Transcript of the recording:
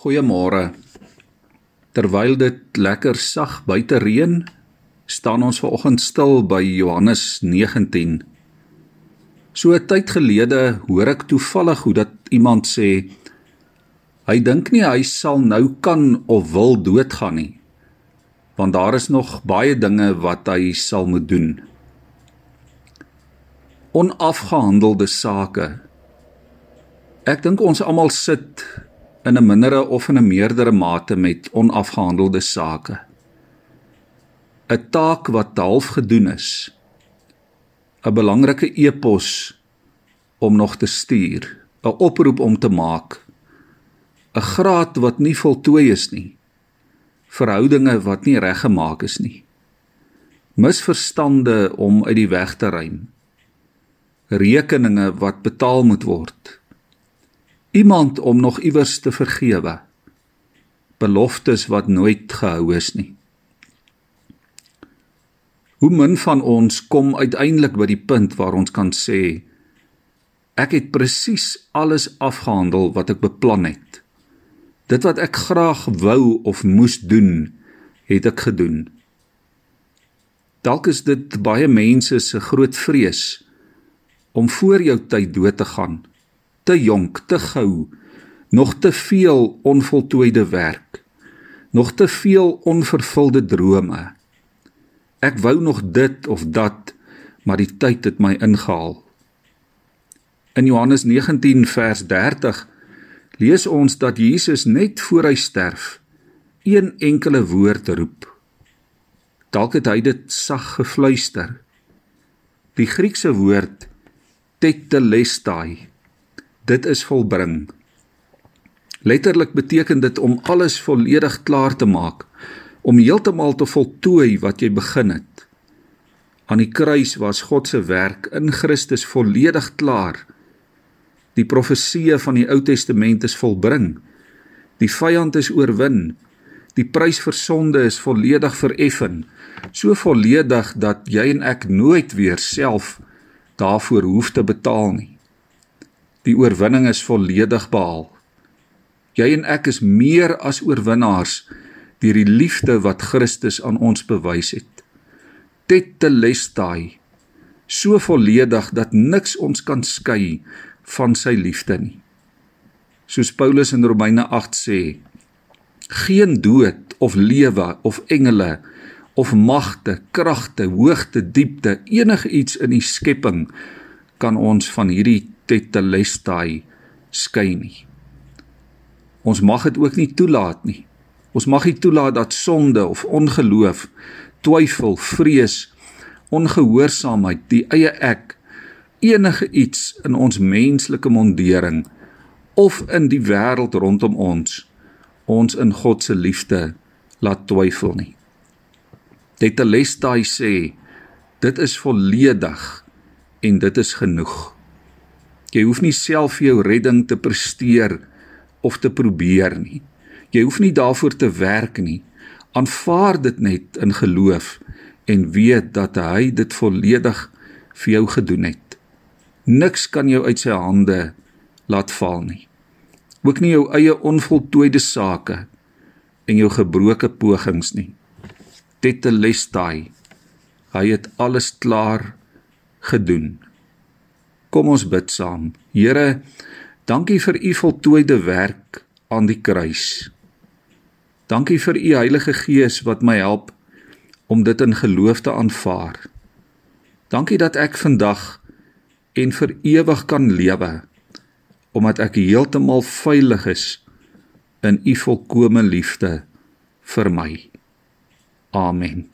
Goeiemôre. Terwyl dit lekker sag buite reën, staan ons ver oggend stil by Johannes 19. So 'n tyd gelede hoor ek toevallig hoe dat iemand sê hy dink nie hy sal nou kan of wil doodgaan nie. Want daar is nog baie dinge wat hy sal moet doen. Onafgehandelde sake. Ek dink ons almal sit in 'n mindere of in 'n meerdere mate met onafgehandelde sake. 'n Taak wat half gedoen is. 'n Belangrike e-pos om nog te stuur, 'n oproep om te maak. 'n Graad wat nie voltooi is nie. Verhoudinge wat nie reggemaak is nie. Misverstande om uit die weg te ruim. Rekeninge wat betaal moet word iemand om nog iewers te vergewe. Beloftes wat nooit gehou is nie. Hoe min van ons kom uiteindelik by die punt waar ons kan sê ek het presies alles afgehandel wat ek beplan het. Dit wat ek graag wou of moes doen het ek gedoen. Dalk is dit baie mense se groot vrees om voor jou tyd dood te gaan te jonk, te gou, nog te veel onvoltooide werk, nog te veel onvervulde drome. Ek wou nog dit of dat, maar die tyd het my ingehaal. In Johannes 19 vers 30 lees ons dat Jesus net voor hy sterf een enkele woord roep. Dalk het hy dit sag gefluister. Die Griekse woord tetelestai dit is volbring. Letterlik beteken dit om alles volledig klaar te maak, om heeltemal te voltooi wat jy begin het. Aan die kruis was God se werk in Christus volledig klaar. Die profeseë van die Ou Testament is volbring. Die vyand is oorwin. Die prys vir sonde is volledig vereffen, so volledig dat jy en ek nooit weer self daarvoor hoef te betaal nie. Die oorwinning is volledig behaal. Jy en ek is meer as oorwinnaars deur die liefde wat Christus aan ons bewys het. Tetelestai so volledig dat niks ons kan skei van sy liefde nie. Soos Paulus in Romeine 8 sê, geen dood of lewe of engele of magte, kragte, hoogte, diepte, enigiets in die skepping kan ons van hierdie tetelestai skei nie. Ons mag dit ook nie toelaat nie. Ons mag nie toelaat dat sonde of ongeloof, twyfel, vrees, ongehoorsaamheid, die eie ek enige iets in ons menslike mondering of in die wêreld rondom ons ons in God se liefde laat twyfel nie. Tetelestai sê dit is volledig en dit is genoeg. Jy hoef nie self vir jou redding te presteer of te probeer nie. Jy hoef nie daarvoor te werk nie. Aanvaar dit net in geloof en weet dat hy dit volledig vir jou gedoen het. Niks kan jou uit sy hande laat val nie. Ook nie jou eie onvoltooide sake en jou gebroke pogings nie. Tetelestai. Hy het alles klaar gedoen. Kom ons bid saam. Here, dankie vir u voltooide werk aan die kruis. Dankie vir u Heilige Gees wat my help om dit in geloof te aanvaar. Dankie dat ek vandag en vir ewig kan lewe omdat ek heeltemal veilig is in u volkomme liefde vir my. Amen.